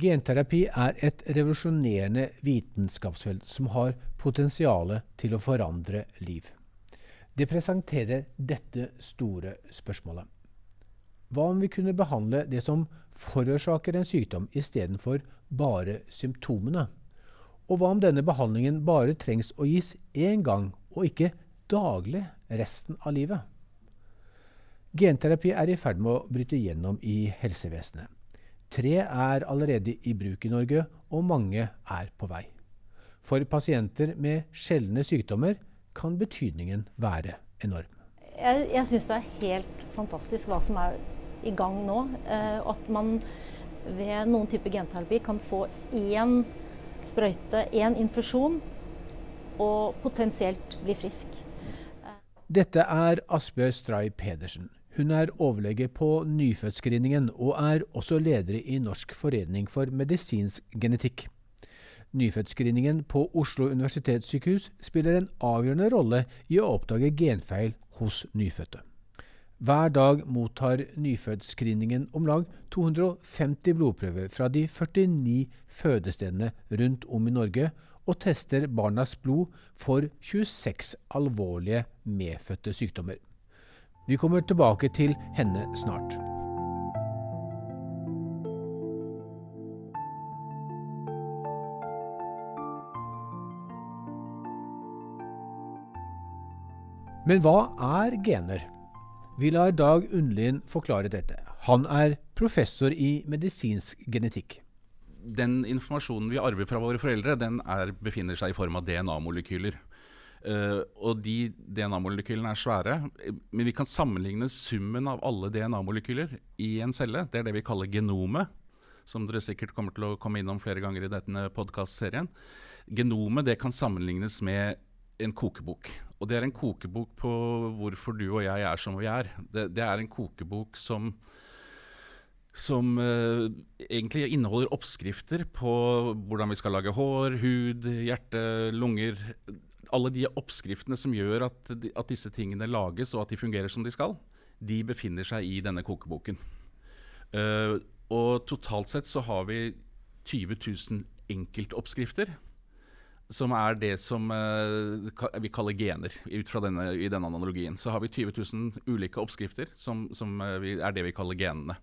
Genterapi er et revolusjonerende vitenskapsfelt som har potensial til å forandre liv. Det presenterer dette store spørsmålet. Hva om vi kunne behandle det som forårsaker en sykdom, istedenfor bare symptomene? Og hva om denne behandlingen bare trengs å gis én gang, og ikke daglig resten av livet? Genterapi er i ferd med å bryte gjennom i helsevesenet. Tre er allerede i bruk i Norge, og mange er på vei. For pasienter med sjeldne sykdommer kan betydningen være enorm. Jeg, jeg syns det er helt fantastisk hva som er i gang nå. Eh, at man ved noen type genterapi kan få én sprøyte, én infusjon, og potensielt bli frisk. Dette er Asbjørg Stray Pedersen. Hun er overlege på nyfødtscreeningen, og er også leder i Norsk forening for medisinsk genetikk. Nyfødtscreeningen på Oslo universitetssykehus spiller en avgjørende rolle i å oppdage genfeil hos nyfødte. Hver dag mottar nyfødtscreeningen om lag 250 blodprøver fra de 49 fødestedene rundt om i Norge, og tester barnas blod for 26 alvorlige medfødte sykdommer. Vi kommer tilbake til henne snart. Men hva er gener? Vi lar Dag Undlien forklare dette. Han er professor i medisinsk genetikk. Den informasjonen vi arver fra våre foreldre, den er, befinner seg i form av DNA-molekyler. Uh, og de DNA-molekylene er svære, men vi kan sammenligne summen av alle DNA-molekyler i en celle. Det er det vi kaller genomet, som dere sikkert kommer til å komme innom flere ganger i denne podkastserien. Genomet det kan sammenlignes med en kokebok. Og det er en kokebok på hvorfor du og jeg er som vi er. Det, det er en kokebok som som uh, egentlig inneholder oppskrifter på hvordan vi skal lage hår, hud, hjerte, lunger. Alle de oppskriftene som gjør at, at, disse tingene lages og at de fungerer som de skal, de befinner seg i denne kokeboken. Uh, og totalt sett så har vi 20 000 enkeltoppskrifter som er det som uh, vi kaller gener, ut fra denne, i denne analogien. Så har vi 20 000 ulike oppskrifter, som, som vi, er det vi kaller genene.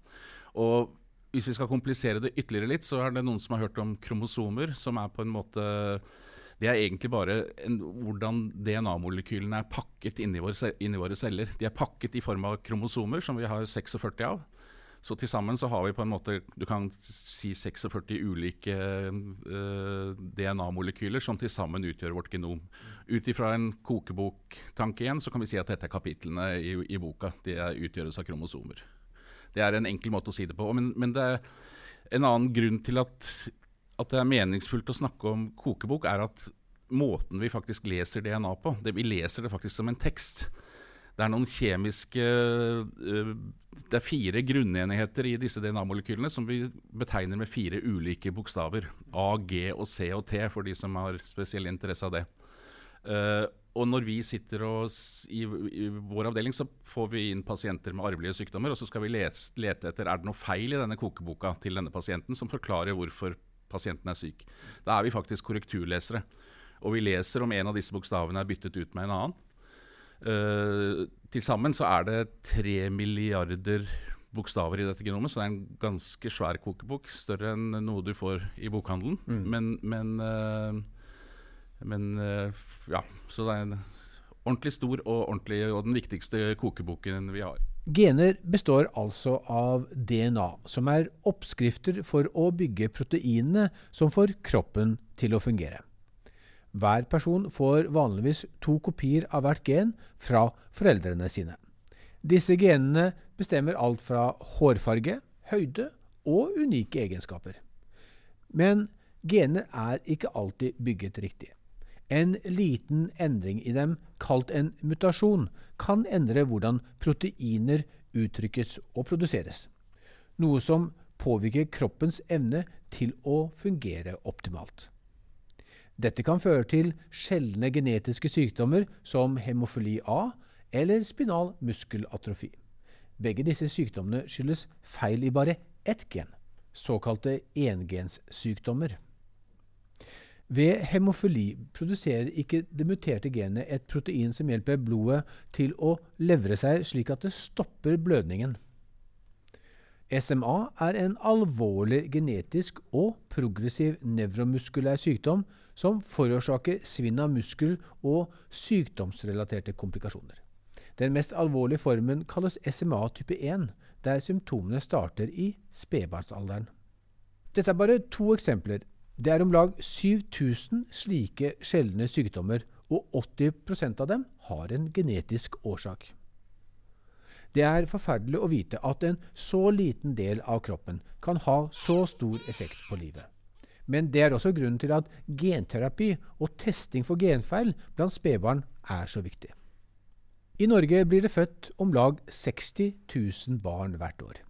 Og hvis vi skal komplisere det ytterligere litt, så er det noen som har hørt om kromosomer, som er på en måte Det er egentlig bare en, hvordan DNA-molekylene er pakket inni våre, inni våre celler. De er pakket i form av kromosomer, som vi har 46 av. Så til sammen så har vi på en måte du kan si 46 ulike uh, DNA-molekyler som til sammen utgjør vårt genom. Ut ifra en kokeboktanke igjen, så kan vi si at dette er kapitlene i, i boka. De utgjøres av kromosomer. Det er en enkel måte å si det på. Men, men det er en annen grunn til at, at, det er meningsfullt å snakke om kokebok, er at måten vi faktisk leser DNA på det, Vi leser det faktisk som en tekst. Det er noen kjemiske uh, Det er fire grunnenheter i disse DNA-molekylene som vi betegner med fire ulike bokstaver. A, G og C og T, for de som har spesiell interesse av det. Uh, og når vi sitter og, i, i, vår avdeling, så får vi inn pasienter med arvelige sykdommer. Og så skal vi lete, lete etter er det noe feil i denne kokeboka til denne pasienten som forklarer hvorfor pasienten er syk. Da er vi faktisk korrekturlesere. Og vi leser om en av disse bokstavene er byttet ut med en annen. Uh, Til sammen så er det tre milliarder bokstaver i dette genomet, så det er en ganske svær kokebok. Større enn noe du får i bokhandelen. Mm. Men, men, uh, men uh, ja, så det er en ordentlig stor og, ordentlig, og den viktigste kokeboken vi har. Gener består altså av DNA, som er oppskrifter for å bygge proteinene som får kroppen til å fungere. Hver person får vanligvis to kopier av hvert gen fra foreldrene sine. Disse genene bestemmer alt fra hårfarge, høyde og unike egenskaper. Men gener er ikke alltid bygget riktig. En liten endring i dem, kalt en mutasjon, kan endre hvordan proteiner uttrykkes og produseres, noe som påvirker kroppens evne til å fungere optimalt. Dette kan føre til sjeldne genetiske sykdommer som hemofili A eller spinal muskelatrofi. Begge disse sykdommene skyldes feil i bare ett gen, såkalte engenssykdommer. Ved hemofili produserer ikke det muterte genet et protein som hjelper blodet til å levre seg slik at det stopper blødningen. SMA er en alvorlig genetisk og progressiv nevromuskulær sykdom som forårsaker svinn av muskel og sykdomsrelaterte komplikasjoner. Den mest alvorlige formen kalles SMA type 1, der symptomene starter i spedbarnsalderen. Dette er bare to eksempler. Det er om lag 7000 slike sjeldne sykdommer, og 80% av dem har en genetisk årsak. Det er forferdelig å vite at en så liten del av kroppen kan ha så stor effekt på livet. Men det er også grunnen til at genterapi og testing for genfeil blant spedbarn er så viktig. I Norge blir det født om lag 60 000 barn hvert år.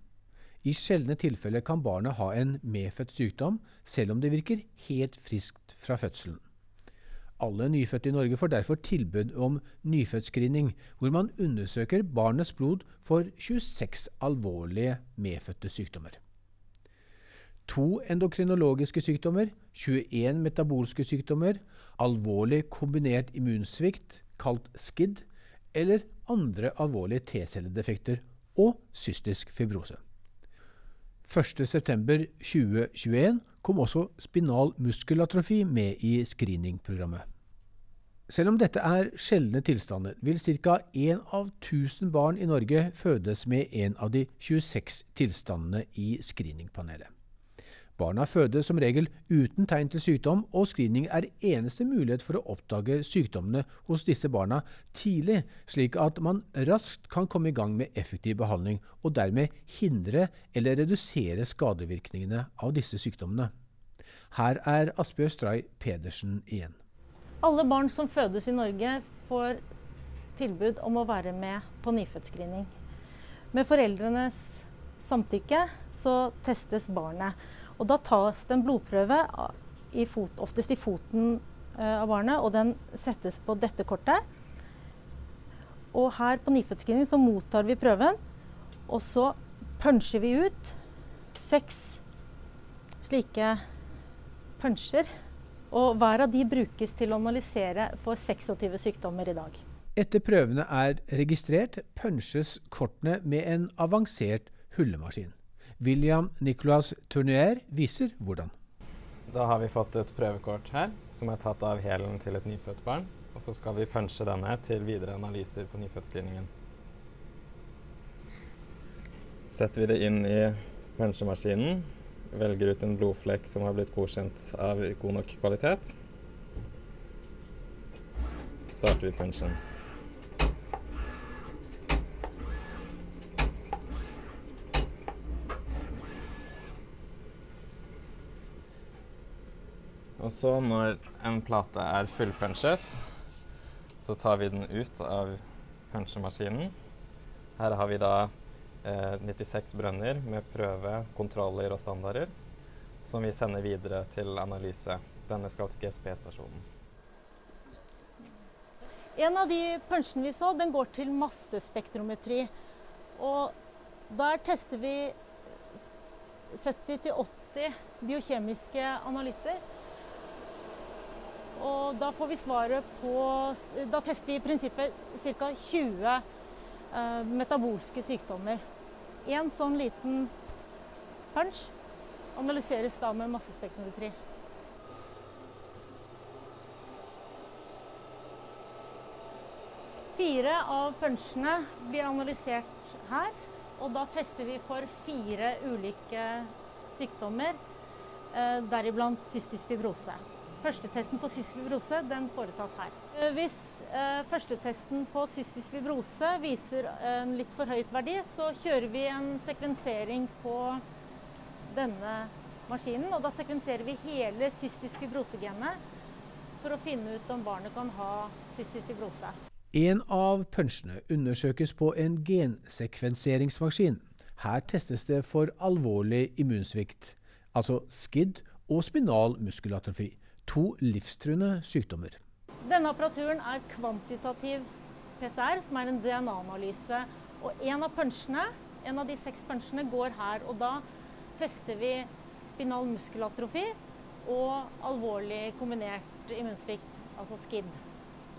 I sjeldne tilfeller kan barnet ha en medfødt sykdom, selv om det virker helt friskt fra fødselen. Alle nyfødte i Norge får derfor tilbud om nyfødtscreening, hvor man undersøker barnets blod for 26 alvorlige medfødte sykdommer. To endokrinologiske sykdommer, 21 metabolske sykdommer, alvorlig kombinert immunsvikt, kalt SKID, eller andre alvorlige T-celledefekter og cystisk fibrose. 1.9.2021 kom også spinal muskelatrofi med i screeningprogrammet. Selv om dette er sjeldne tilstander, vil ca. 1 av 1000 barn i Norge fødes med en av de 26 tilstandene i screeningpanelet. Barna fødes som regel uten tegn til sykdom, og screening er eneste mulighet for å oppdage sykdommene hos disse barna tidlig, slik at man raskt kan komme i gang med effektiv behandling, og dermed hindre eller redusere skadevirkningene av disse sykdommene. Her er Asbjørn Stray Pedersen igjen. Alle barn som fødes i Norge, får tilbud om å være med på nyfødtscreening. Med foreldrenes samtykke så testes barnet. Og da tas det en blodprøve, i fot, oftest i foten uh, av barnet, og den settes på dette kortet. Og her på nyfødtscreening så mottar vi prøven, og så puncher vi ut seks slike puncher. Og hver av de brukes til å analysere for 26 sykdommer i dag. Etter prøvene er registrert, punches kortene med en avansert hullemaskin. William Nicolas Tournier viser hvordan. Da har vi fått et prøvekort her, som er tatt av hælen til et nyfødt barn. Og så skal vi punche denne til videre analyser på nyfødtscreeningen. Setter vi det inn i punchemaskinen, velger ut en blodflekk som har blitt godkjent av god nok kvalitet. Så starter vi punchen. Og så når en plate er fullpunchet, så tar vi den ut av punchemaskinen. Her har vi da eh, 96 brønner med prøve, kontroller og standarder, som vi sender videre til analyse. Denne skal til GSP-stasjonen. En av de punchene vi så, den går til massespektrometri. Og der tester vi 70-80 biokjemiske analytter. Og da får vi svaret på Da tester vi i prinsippet ca. 20 eh, metabolske sykdommer. Én sånn liten punch analyseres da med massespektrometri. Fire av punchene blir analysert her. Og da tester vi for fire ulike sykdommer, eh, deriblant cystisk fibrose. Førstetesten for cystisk fibrose den foretas her. Eh, hvis eh, førstetesten på cystisk fibrose viser en litt for høyt verdi, så kjører vi en sekvensering på denne maskinen. Og da sekvenserer vi hele cystisk fibrosegenet for å finne ut om barnet kan ha cystisk fibrose. En av punchene undersøkes på en gensekvenseringsmaskin. Her testes det for alvorlig immunsvikt, altså SKID og spinal muskelatrofi to livstruende sykdommer. Denne apparaturen er kvantitativ PCR, som er en DNA-analyse. Og en av punchene, en av de seks punchene går her. Og da tester vi spinal muskelatrofi og alvorlig kombinert immunsvikt, altså SKID.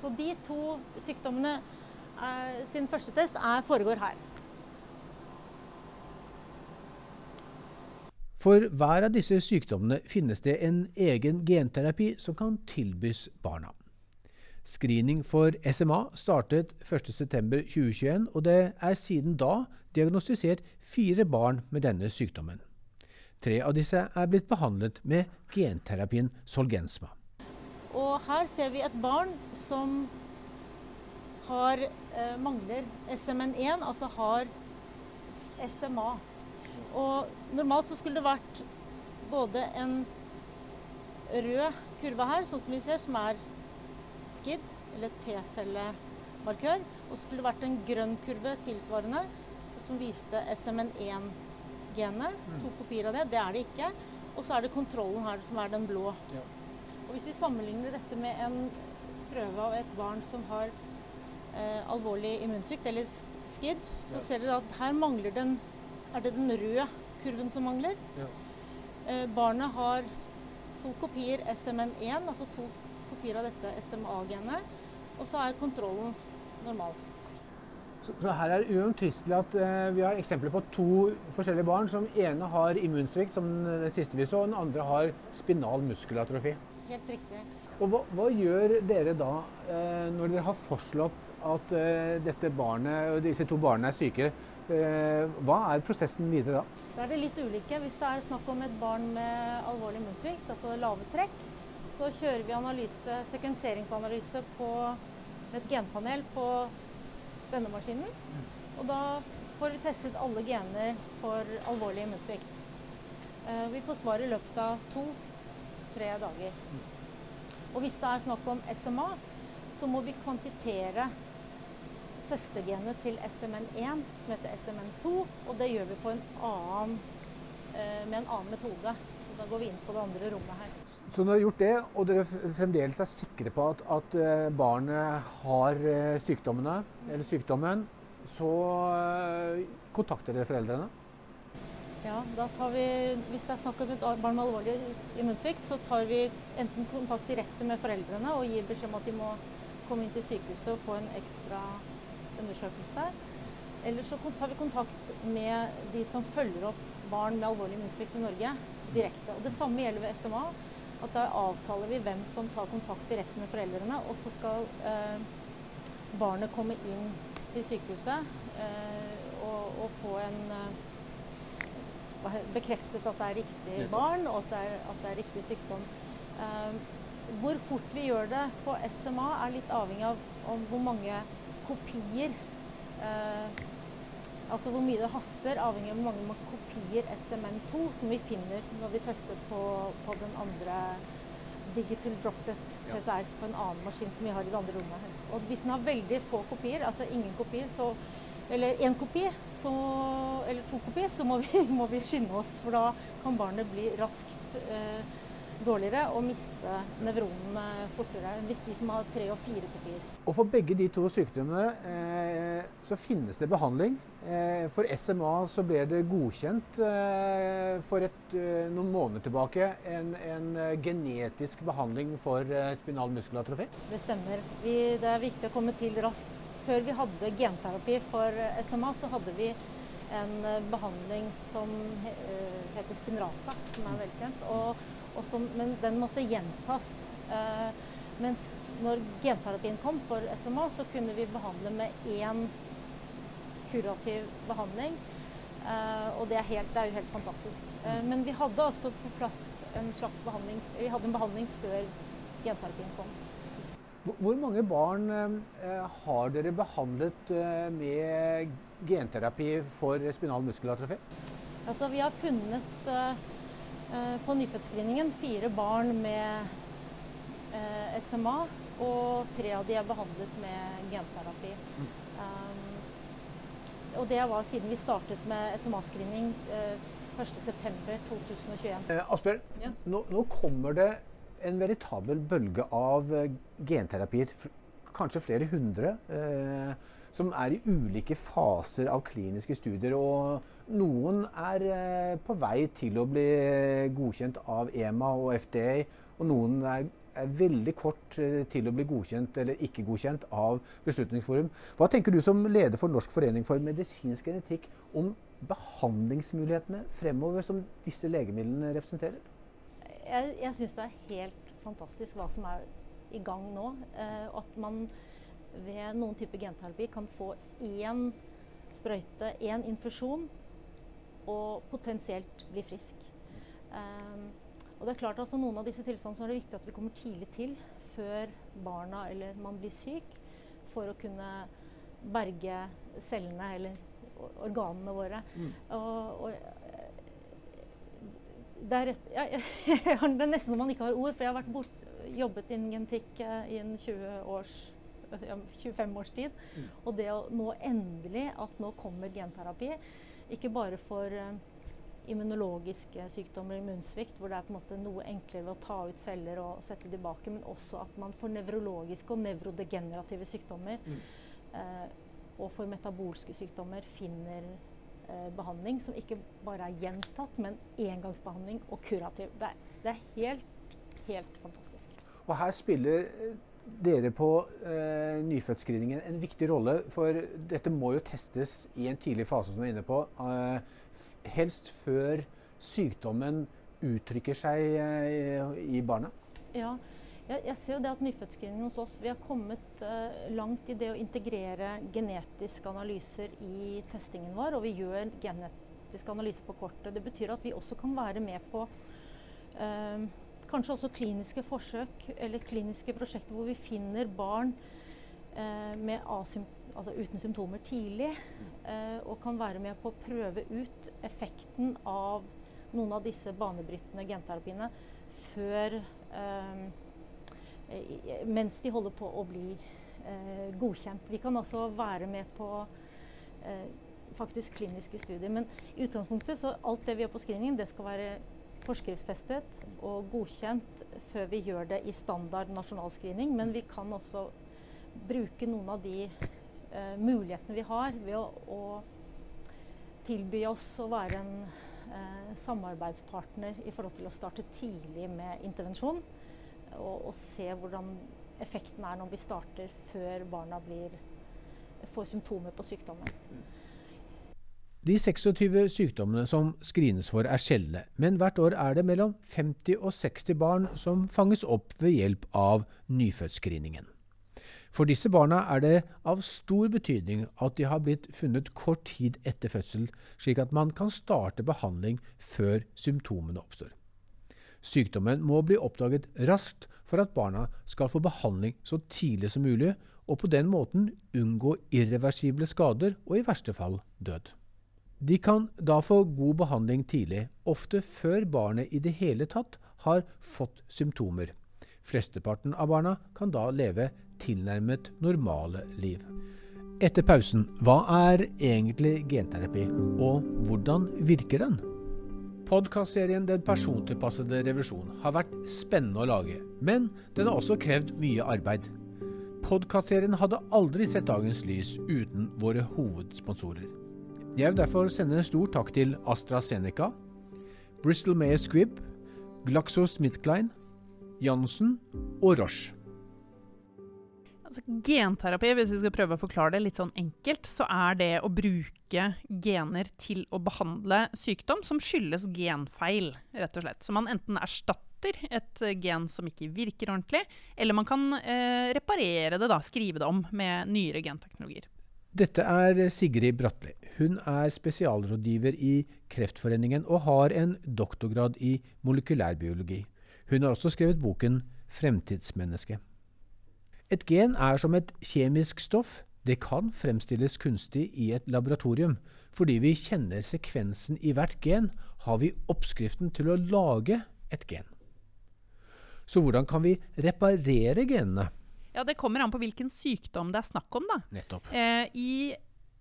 Så de to sykdommene er, sin første test er, foregår her. For hver av disse sykdommene finnes det en egen genterapi som kan tilbys barna. Screening for SMA startet 1.9.2021, og det er siden da diagnostisert fire barn med denne sykdommen. Tre av disse er blitt behandlet med genterapien Solgensma. Og her ser vi et barn som har, eh, mangler SMN1, altså har SMA. Og normalt så skulle det vært både en rød kurve her, sånn som vi ser, som er SKID, eller T-cellemarkør. Og så skulle det vært en grønn kurve tilsvarende, som viste SMN1-genet. Mm. To kopier av det. Det er det ikke. Og så er det kontrollen her, som er den blå. Ja. Og Hvis vi sammenligner dette med en prøve av et barn som har eh, alvorlig immunsykt, eller SKID, så Ja. ser dere at her mangler den Er det den røde kurven som mangler? Ja. Eh, barnet har to kopier SMN1, altså to kopier av dette SMA-genet. Og så er kontrollen normal. Så, så her er det uomtvistelig at eh, vi har eksempler på to forskjellige barn. som ene har immunsvikt, som den siste vi så, og den andre har spinal muskelatrofi. Helt riktig. Og hva, hva gjør dere da eh, når dere har foreslått at eh, dette barnet disse to barna er syke? Eh, hva er prosessen videre da? Da er det litt ulike. Hvis det er snakk om et barn med alvorlig immunsvikt, altså lave trekk, så kjører vi analyse, sekvenseringsanalyse på et genpanel på denne maskinen. Og da får vi testet alle gener for alvorlig immunsvikt. Eh, Vi får svar i løpet av to-tre dager. Og hvis det er snakk om SMA, så må vi kvantitere søstergenet til SMN1, som heter SMN2, og det gjør vi på en annen, eh, med en annen metode. Da går vi inn på det andre rommet her. Så når dere har gjort det, og dere fremdeles er sikre på at, at eh, barnet har eh, sykdommene, eller sykdommen, så kontakter dere foreldrene? Ja, da tar vi, Hvis det er snakk om et barn med alvorlig immunsvikt, så tar vi enten kontakt direkte med foreldrene og gir beskjed om at de må komme inn til sykehuset og få en ekstra undersøkelse. Eller så tar vi kontakt med de som følger opp barn med alvorlig immunsvikt i Norge direkte. Og Det samme gjelder ved SMA. at Da avtaler vi hvem som tar kontakt direkte med foreldrene, og så skal eh, barnet komme inn til sykehuset eh, og, og få en eh, bekreftet at det er riktig barn, og at det er, at det er riktig sykdom. Eh, hvor fort vi gjør det på SMA er litt avhengig av om hvor mange kopier eh, Altså hvor mye det haster, avhengig av hvor mange man kopier SMN2 som vi finner når vi tester på, på den andre digital droplet Ja. PCR på en annen maskin som vi har i det andre rommet. Og hvis den har veldig få kopier, altså ingen kopier, så eller én kopi, så, eller to kopier, så må vi, må vi skynde oss. For da kan barnet bli raskt eh, dårligere og miste nevronene fortere hvis de som har tre og fire kopier. Og for begge de to sykdommene eh, så finnes det behandling. Eh, for SMA så ble det godkjent eh, for et, eh, noen måneder tilbake en, en eh, genetisk behandling for eh, spinal muskelatrofi. Det stemmer. Vi, det er viktig å komme til raskt. Før vi hadde genterapi for SMA, så hadde vi en eh, behandling som heter Spinraza, som er velkjent. Og, og som, men den måtte gjentas. Eh, mens når genterapien kom for SMA, så kunne vi behandle med én kurativ behandling. Eh, og det er, helt, det er jo helt fantastisk. Eh, men vi hadde også på plass en slags behandling Vi hadde en behandling før genterapien kom. Hvor- mange barn eh, har dere behandlet eh, med genterapi for spinal muskelatrofi? Altså, vi har funnet eh, på nyfødtscreeningen fire barn med eh, SMA, og tre av de er behandlet med genterapi. Um, og det var siden vi startet med SMA-screening eh, 1.9.2021. Eh, Asbjørn, Ja. nå, nå kommer det en veritabel bølge av eh, genterapier. Kanskje flere hundre, eh, som er i ulike faser av kliniske studier. Og noen er eh, på vei til å bli godkjent av EMA og FDA, og noen er, er veldig kort eh, til å bli godkjent eller ikke godkjent av Beslutningsforum. Hva tenker du som leder for Norsk forening for medisinsk genetikk om behandlingsmulighetene fremover som disse legemidlene representerer? Jeg, jeg syns det er helt fantastisk hva som er i gang nå. Eh, at man ved noen typer genterapi kan få én sprøyte, én infusjon, og potensielt bli frisk. Um, og det er klart at For noen av disse tilstandene er det viktig at vi kommer tidlig til, før barna eller man blir syk, for å kunne berge cellene eller organene våre. Mm. Og, og, det er, rett, jeg, jeg, det er nesten som man ikke har ord, for jeg har vært bort, jobbet innen gentikk eh, i en 20 års, 25 års tid. Mm. Og det å nå endelig at nå kommer genterapi, ikke bare for uh, immunologiske sykdommer, immunsvikt, hvor det er på en måte noe enklere ved å ta ut celler og sette tilbake, men også at man får nevrologiske og nevrodegenerative sykdommer. Mm. eh, og for metabolske sykdommer finner eh, behandling som ikke bare er gjentatt, men engangsbehandling og kurativ. Det er, det er helt, helt fantastisk. Og her spiller eh, dere på eh, nyfødtscreeningen en viktig rolle, for dette må jo testes i en tidlig fase, som du er inne på. Eh, helst før sykdommen uttrykker seg eh, i barna. Ja, jeg, jeg, ser jo det at Nyfødtscreeningen hos oss vi har kommet eh, langt i det å integrere genetiske analyser i testingen vår. Og vi gjør genetiske analyser på kortet. Det betyr at vi også kan være med på uh, kanskje også kliniske forsøk eller kliniske prosjekter hvor vi finner barn uh, altså uten symptomer tidlig. og kan være med på å prøve ut effekten av noen av disse banebrytende genterapiene før Eh, mens de holder på å bli eh, godkjent. Vi kan også være med på eh, faktisk kliniske studier. Men i utgangspunktet så alt det vi gjør på screeningen, det skal være forskriftsfestet og godkjent før vi gjør det i standard nasjonal screening. Men vi kan også bruke noen av de eh, mulighetene vi har ved å, å tilby oss å være en eh, samarbeidspartner i forhold til å starte tidlig med intervensjon og, og, se hvordan effekten er når vi starter før barna blir, får symptomer på sykdommen. De 26 sykdommene som screenes for, er sjeldne, men hvert år er det mellom 50 og 60 barn som fanges opp ved hjelp av nyfødtscreeningen. For disse barna er det av stor betydning at de har blitt funnet kort tid etter fødsel, slik at man kan starte behandling før symptomene oppstår. Sykdommen må bli oppdaget raskt for at barna skal få behandling så tidlig som mulig, og på den måten unngå irreversible skader og i verste fall død. De kan da få god behandling tidlig, ofte før barnet i det hele tatt har fått symptomer. Flesteparten av barna kan da leve tilnærmet normale liv. Etter pausen, hva er egentlig genterapi, og hvordan virker den? Podkastserien Den persontilpassede revisjon har vært spennende å lage, men den har også krevd mye arbeid. Podkastserien hadde aldri sett dagens lys uten våre hovedsponsorer. Jeg vil derfor sende en stor takk til AstraZeneca, Bristol Mayer Squibb, GlaxoSmithKline, Jansen og Roche. Altså, genterapi, hvis vi skal prøve å forklare det litt sånn enkelt, så er det å bruke gener til å behandle sykdom som skyldes genfeil, rett og slett. Så man enten erstatter et gen som ikke virker ordentlig, eller man kan eh, reparere det, da, skrive det om med nyere genteknologier. Dette er Sigrid Bratli. Hun er spesialrådgiver i Kreftforeningen og har en doktorgrad i molekylærbiologi. Hun har også skrevet boken 'Fremtidsmenneske'. Et gen er som et kjemisk stoff. Det kan fremstilles kunstig i et laboratorium. Fordi vi kjenner sekvensen i hvert gen, har vi oppskriften til å lage et gen. Så hvordan kan vi reparere genene? Ja, Det kommer an på hvilken sykdom det er snakk om. da. Nettopp. Eh, I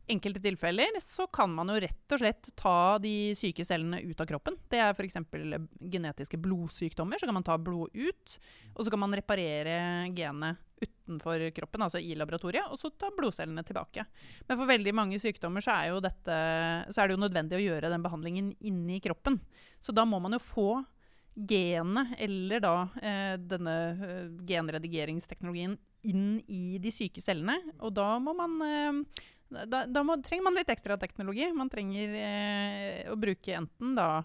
enkelte tilfeller så kan man jo rett og slett ta de syke cellene ut av kroppen. Det er f.eks. genetiske blodsykdommer. Så kan man ta blod ut, og så kan man reparere genet utenfor kroppen, altså i laboratoriet, og så ta blodcellene tilbake. Men for veldig mange sykdommer så er, dette, så er det jo nødvendig å gjøre den behandlingen inni kroppen. Så da må man jo få genet, eller da eh, denne eh, genredigeringsteknologien, inn i de syke cellene. Og da må man eh, da, da må, trenger man litt ekstra teknologi. Man trenger eh, å bruke enten da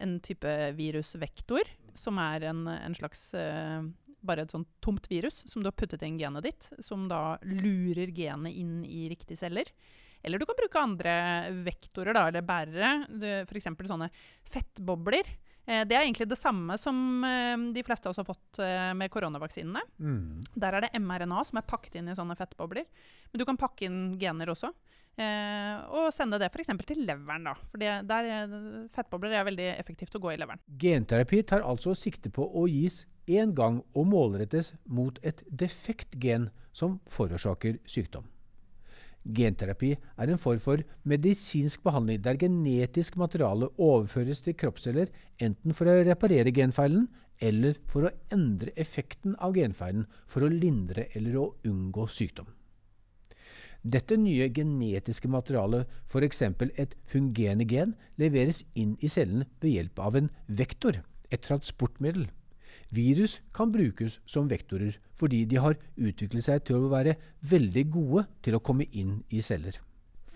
en type virusvektor, som er en, en slags eh, bare et sånt tomt virus som du har puttet inn genet ditt, som da lurer genet inn i riktige celler. Eller du kan bruke andre vektorer, da, eller bærere. F.eks. sånne fettbobler. Eh, det er egentlig det samme som eh, de fleste av oss har fått eh, med koronavaksinene. Mm. Der er det mRNA som er pakket inn i sånne fettbobler. Men du kan pakke inn gener også. og sende det f.eks. til leveren. da. For der, fettbobler er veldig effektivt å gå i leveren. Genterapi tar altså sikte på å gis én gang og målrettes mot et defekt gen som forårsaker sykdom. Genterapi er en form for medisinsk behandling der genetisk materiale overføres til kroppsceller enten for å reparere genfeilen eller for å endre effekten av genfeilen for å lindre eller å unngå sykdom. Dette nye genetiske materialet, f.eks. et fungerende gen, leveres inn i cellen ved hjelp av en vektor, et transportmiddel. Virus kan brukes som vektorer fordi de har utviklet seg til å være veldig gode til å komme inn i celler.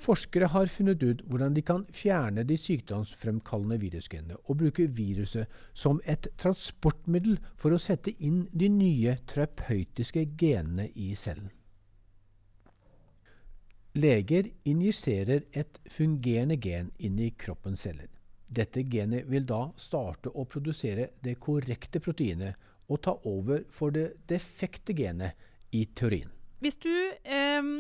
Forskere har funnet ut hvordan de kan fjerne de sykdomsfremkallende virusgenene og bruke viruset som et transportmiddel for å sette inn de nye terapeutiske genene i cellen. Leger injiserer et fungerende gen inn i kroppens celler. Dette genet vil da starte å produsere det korrekte proteinet og ta over for det defekte genet i teorien. Hvis du eh,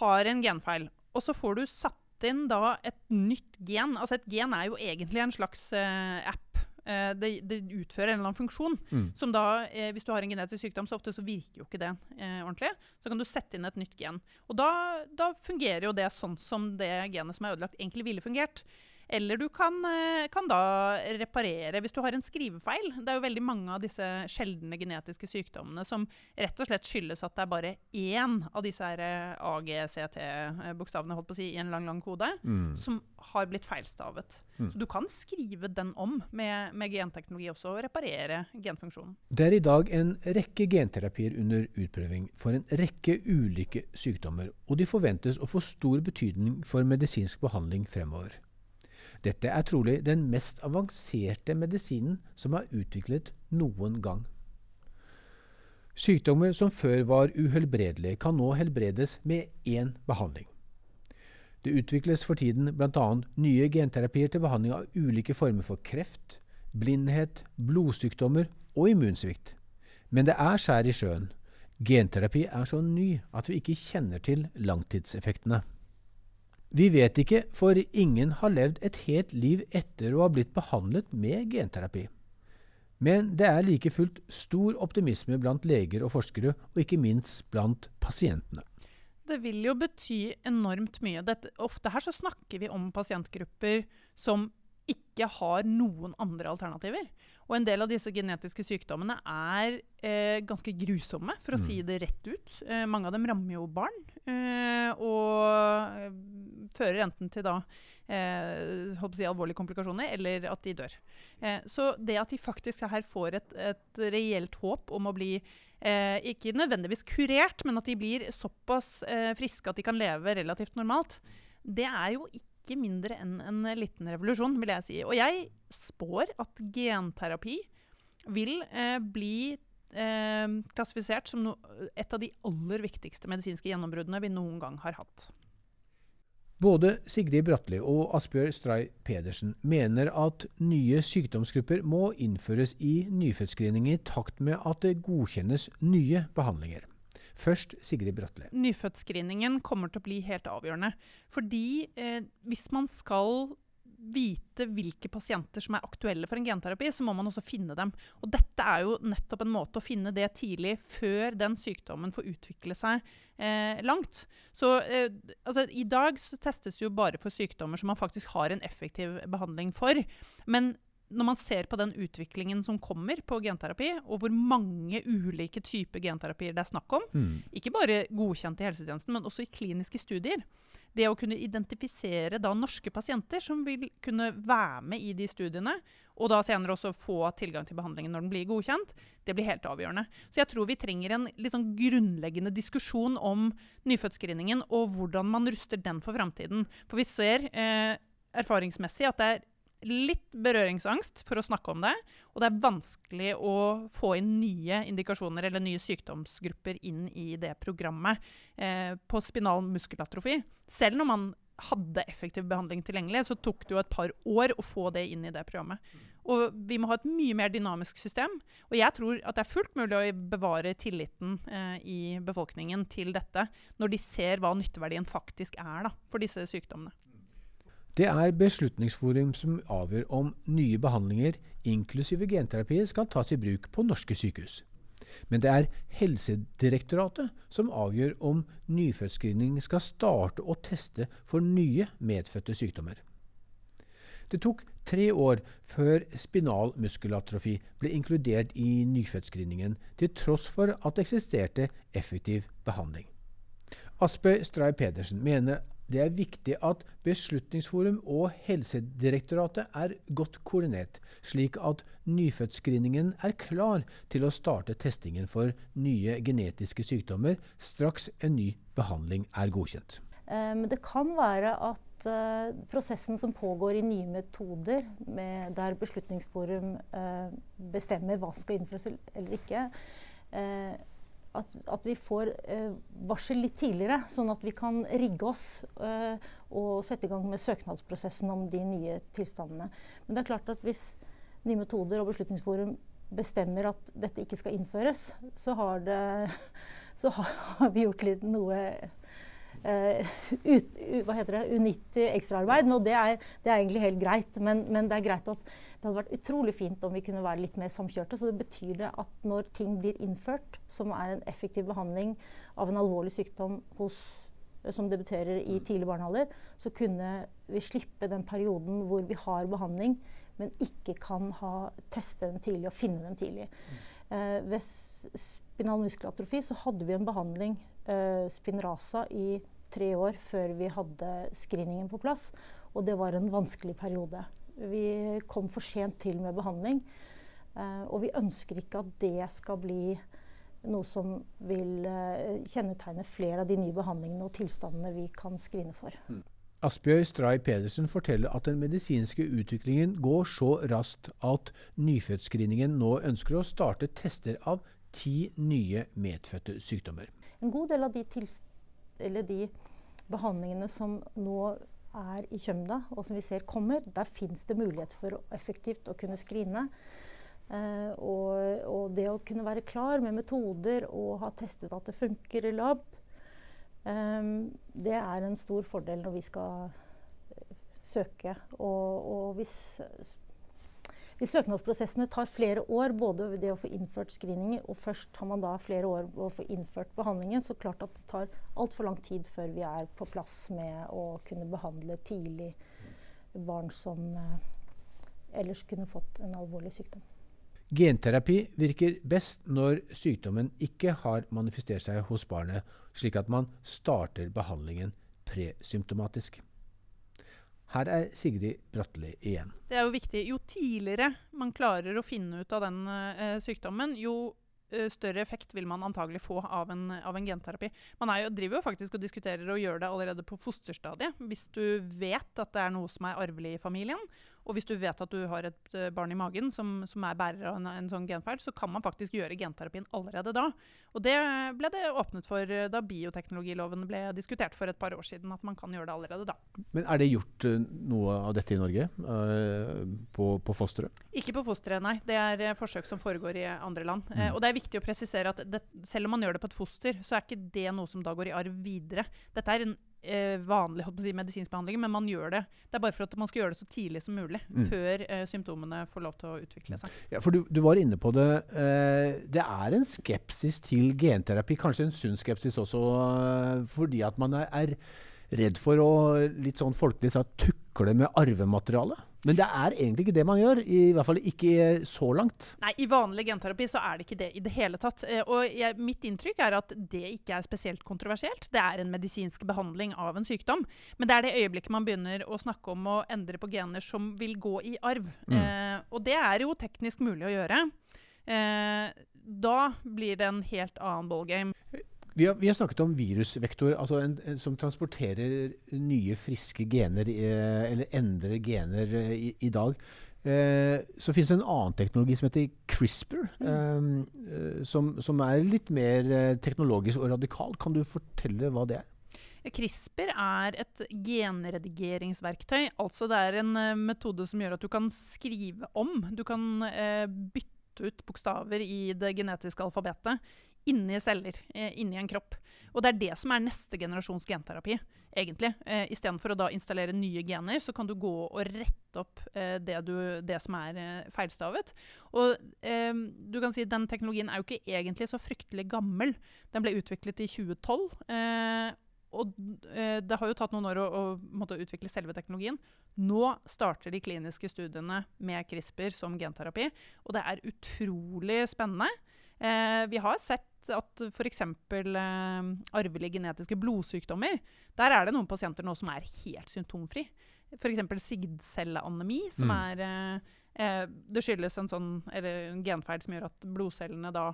har en genfeil, og så får du satt inn da et nytt gen Altså et gen er jo egentlig en slags eh, app. Eh, det, det, utfører en eller annen funksjon. Mm. som da, eh, Hvis du har en genetisk sykdom, så ofte så virker jo ikke det eh, ordentlig. Så kan du sette inn et nytt gen. Og da, da fungerer jo det sånn som det genet som er ødelagt, egentlig ville fungert. Eller du kan, eh, kan, da reparere hvis du har en skrivefeil. Det er jo veldig mange av disse sjeldne genetiske sykdommene som rett og slett skyldes at det er bare én av disse eh, AGCT-bokstavene holdt på å si, i en lang lang kode mm. som har blitt feilstavet. Mm. Så du kan skrive den om med, med, genteknologi også, og reparere genfunksjonen. Det er i dag en rekke genterapier under utprøving for en rekke ulike sykdommer, og de forventes å få stor betydning for medisinsk behandling fremover. Dette er trolig den mest avanserte medisinen som er utviklet noen gang. Sykdommer som før var uhelbredelige, kan nå helbredes med én behandling. Det utvikles for tiden bl.a. nye genterapier til behandling av ulike former for kreft, blindhet, blodsykdommer og immunsvikt. Men det er skjær i sjøen. Genterapi er så ny at vi ikke kjenner til langtidseffektene. Vi vet ikke, for ingen har levd et helt liv etter å ha blitt behandlet med genterapi. Men det er like fullt stor optimisme blant leger og forskere, og ikke minst blant pasientene. Det vil jo bety enormt mye. Dette, ofte her så snakker vi om pasientgrupper som ikke har noen andre alternativer. Og en del av disse genetiske sykdommene er eh, ganske grusomme, for å mm. si det rett ut. Eh, mange av dem rammer jo barn, og eh, fører enten til da eh, si alvorlige komplikasjoner, eller at de dør. Eh, så det at de faktisk her får et, et reelt håp om å bli ikke nødvendigvis kurert, men at de blir såpass friske at de kan leve relativt normalt, det er jo ikke mindre enn en liten revolusjon, vil jeg si. Og jeg spår at genterapi vil eh, bli eh, klassifisert som no, et av de aller viktigste medisinske gjennombruddene vi noen gang har hatt. Både Sigrid Bratli og Asbjørg Stray Pedersen mener at nye sykdomsgrupper må innføres i nyfødtscreening i takt med at det godkjennes nye behandlinger. Først Sigrid Bratli. Nyfødtscreeningen kommer til å bli helt avgjørende. Fordi eh, hvis man skal vite hvilke pasienter som er aktuelle for en genterapi, så må man også finne dem. Og dette er jo nettopp en måte å finne det tidlig, før den sykdommen får utvikle seg eh, langt. Så eh, altså, I dag så testes jo bare for sykdommer som man faktisk har en effektiv behandling for. Men når man ser på den utviklingen som kommer på genterapi, og hvor mange ulike typer genterapier det er snakk om, Mm. ikke bare godkjent i helsetjenesten, men også i kliniske studier. Det å kunne identifisere da norske pasienter som vil kunne være med i de studiene, og da senere også få tilgang til behandlingen når den blir godkjent, det blir helt avgjørende. Så jeg tror vi trenger en litt sånn grunnleggende diskusjon om nyfødtscreeningen og hvordan man ruster den for framtiden. For vi ser eh, erfaringsmessig at det er litt berøringsangst for å snakke om det. Og det er vanskelig å få inn nye indikasjoner eller nye sykdomsgrupper inn i det programmet eh, på spinal muskelatrofi. Selv når man hadde effektiv behandling tilgjengelig, så tok det jo et par år å få det inn i det programmet. Og vi må ha et mye mer dynamisk system. Og jeg tror at det er fullt mulig å bevare tilliten eh, i befolkningen til dette, når de ser hva nytteverdien faktisk er da, for disse sykdommene. Det er Beslutningsforum som avgjør om nye behandlinger, inklusive genterapi, skal tas i bruk på norske sykehus. Men det er Helsedirektoratet som avgjør om nyfødtscreening skal starte å teste for nye medfødte sykdommer. Det tok tre år før spinal muskelatrofi ble inkludert i nyfødtscreeningen, til tross for at det eksisterte effektiv behandling. Asbjørg Stray Pedersen mener det er viktig at Beslutningsforum og Helsedirektoratet er godt koordinert, slik at nyfødtscreeningen er klar til å starte testingen for nye genetiske sykdommer straks en ny behandling er godkjent. Eh, Men det kan være at eh, prosessen som pågår i nye metoder, der Beslutningsforum eh, bestemmer hva som skal innføres eller ikke, eh, at, at vi får eh, varsel litt tidligere, sånn at vi kan rigge oss eh, og sette i gang med søknadsprosessen om de nye tilstandene. Men det er klart at hvis nye metoder og Beslutningsforum bestemmer at dette ikke skal innføres, så har, det, så har vi gjort noe ut, u, hva heter det, unyttig ekstraarbeid. Og det er, det er egentlig helt greit. Men, men, det er greit at det hadde vært utrolig fint om vi kunne være litt mer samkjørte. Så det betyr det at når ting blir innført, som er en effektiv behandling av en alvorlig sykdom hos, som debuterer i tidlig barnealder, så kunne vi slippe den perioden hvor vi har behandling, men ikke kan ha, teste dem tidlig og finne dem tidlig. Eh, ved spinal muskelatrofi så hadde vi en behandling, eh, Spinraza, i tre år før vi hadde screeningen på plass. Og det var en vanskelig periode. Vi kom for sent til med behandling. Uh, og vi ønsker ikke at det skal bli noe som vil uh, kjennetegne flere av de nye behandlingene og tilstandene vi kan screene for. Asbjørg Stray Pedersen forteller at den medisinske utviklingen går så raskt at nyfødtscreeningen nå ønsker å starte tester av ti nye medfødte sykdommer. En god del av de, de behandlingene som nå er i Kjømda, og som vi ser kommer, der fins det mulighet for effektivt å kunne screene. Uh, og, og, det å kunne være klar med metoder og ha testet at det funker i lab, um, det er en stor fordel når vi skal søke. Og, og hvis, hvis søknadsprosessene tar flere år, både det å få innført screeningen og først har man da flere år å få innført behandlingen, så klart at det tar altfor lang tid før vi er på plass med å kunne behandle tidlig barn som eh, ellers kunne fått en alvorlig sykdom. Genterapi virker best når sykdommen ikke har manifestert seg hos barnet, slik at man starter behandlingen presymptomatisk. Her er Sigrid Bratteli igjen. Det er jo viktig. Jo tidligere man klarer å finne ut av den uh, sykdommen, jo uh, større effekt vil man antagelig få av en, av en genterapi. Man jo, driver jo faktisk og diskuterer å gjøre det allerede på fosterstadiet. Hvis du vet at det er noe som er arvelig i familien, og hvis du vet at du har et uh, barn i magen som, som er bærer av en, en, sånn genfeil, så kan man faktisk gjøre genterapien allerede da. Og det ble det åpnet for uh, da bioteknologiloven ble diskutert for et par år siden. At man kan gjøre det allerede da. Men er det gjort uh, noe av dette i Norge? på, på fosteret? Ikke på fosteret, nei. Det er forsøk som foregår i andre land. Mm. og det er viktig å presisere at det, selv om man gjør det på et foster, så er ikke det noe som da går i arv videre. Dette er en eh, vanlig si, medisinsk behandling, men man gjør det. Det er bare for at man skal gjøre det så tidlig som mulig, Mm. før eh, symptomene får lov til å utvikle seg. Ja, for du, du var inne på det. Eh, det er en skepsis til genterapi, kanskje en sunn skepsis også, eh, fordi at man er, er redd for å litt sånn folkelig sagt tukle med arvematerialet. Men det er egentlig ikke det man gjør, i hvert fall ikke så langt. Nei, I vanlig genterapi så er det ikke det i det hele tatt. Eh, og jeg, mitt inntrykk er at det ikke er spesielt kontroversielt. Det er en medisinsk behandling av en sykdom. Men det er det øyeblikket man begynner å snakke om å endre på gener som vil gå i arv. Mm. Eh, og det er jo teknisk mulig å gjøre. Eh, da blir det en helt annen ballgame. Vi har, vi har snakket om virusvektor, altså en, en, som transporterer nye, friske gener, eh, eller endrer gener eh, i, i dag. Eh, så finnes det en annen teknologi som heter CRISPR, eh, eh, som, som er litt mer eh, teknologisk og radikal. Kan du fortelle hva det er? CRISPR er et genredigeringsverktøy. Altså det er en metode som gjør at du kan skrive om. Du kan bytte ut bokstaver i det genetiske alfabetet inni celler, eh, inni en kropp. Og det er det som er neste generasjons genterapi, egentlig. Eh, Istedenfor å da installere nye gener, så kan du gå og rette opp eh, det, du, det som er eh, feilstavet. Og eh, du kan si den teknologien er jo ikke egentlig så fryktelig gammel. Den ble utviklet i 2012. Eh, og eh, det har jo tatt noen år å, å utvikle selve teknologien. Nå starter de kliniske studiene med CRISPR som genterapi, og det er utrolig spennende. Vi har sett at f.eks. Eh, arvelige genetiske blodsykdommer Der er det noen pasienter nå som er helt symptomfri. F.eks. sigdcelleanemi, som Mm. er eh, eh, Det skyldes en sånn eller en genfeil som gjør at blodcellene da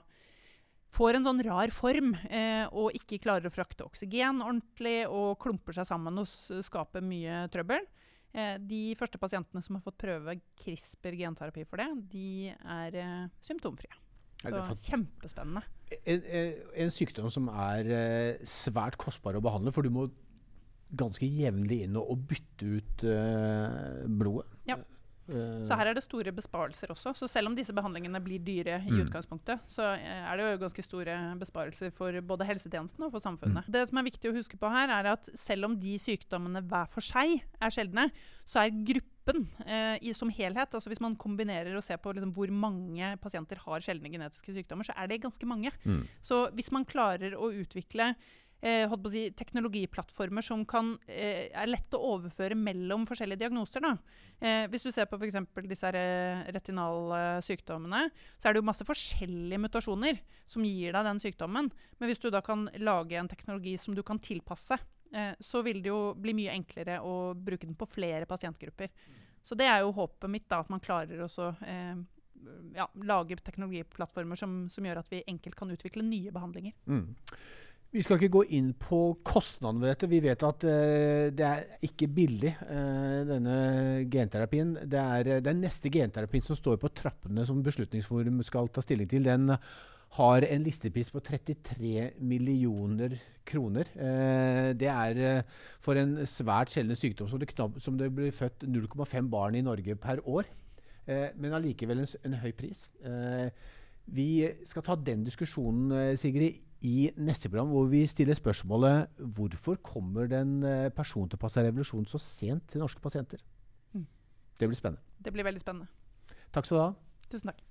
får en sånn rar form eh, og ikke klarer å frakte oksygen ordentlig og klumper seg sammen og skaper mye trøbbel. Eh, de første pasientene som har fått prøve CRISPR genterapi for det, de er eh, symptomfrie. Så kjempespennende. En, en, sykdom som er eh, svært kostbar å behandle, for du må ganske jevnlig inn og, og bytte ut eh, blodet. Ja. Eh, Så her er det store besparelser også. Så selv om disse behandlingene blir dyre i Mm. utgangspunktet, så er det jo ganske store besparelser for både helsetjenesten og for samfunnet. Mm. Det som er viktig å huske på her, er at selv om de sykdommene hver for seg er sjeldne, så er gruppen eh, i, som helhet, altså hvis man kombinerer og ser på liksom, hvor mange pasienter har sjeldne genetiske sykdommer, så er det ganske mange. Mm. Så hvis man klarer å utvikle eh, si, teknologiplattformer som kan, eh, er lett å overføre mellom forskjellige diagnoser. Eh, hvis du ser på f.eks. disse eh, retinale sykdommene, så er det jo masse forskjellige mutasjoner som gir deg den sykdommen. Men hvis du da kan lage en teknologi som du kan tilpasse, så vil det jo bli mye enklere å bruke den på flere pasientgrupper. Så det er jo håpet mitt, da, at man klarer å eh, ja, lage teknologiplattformer som, som gjør at vi enkelt kan utvikle nye behandlinger. Mm. Vi skal ikke gå inn på kostnadene ved dette. Vi vet at uh, det er ikke billig, uh, denne genterapien. Det er eh, den neste genterapien som står på trappene som Beslutningsforum skal ta stilling til. Den har en listepris på 33 millioner kroner. Eh, det er eh, for en svært sjelden sykdom som det, knab, som det blir født 0,5 barn i Norge per år. Eh, men allikevel en, en høy pris. Eh, vi skal ta den diskusjonen eh, Sigrid, i neste program, hvor vi stiller spørsmålet hvorfor kommer den eh, persontilpassa revolusjonen så sent til norske pasienter? Mm. Det blir spennende. Det blir veldig spennende. Takk skal du ha. Tusen takk.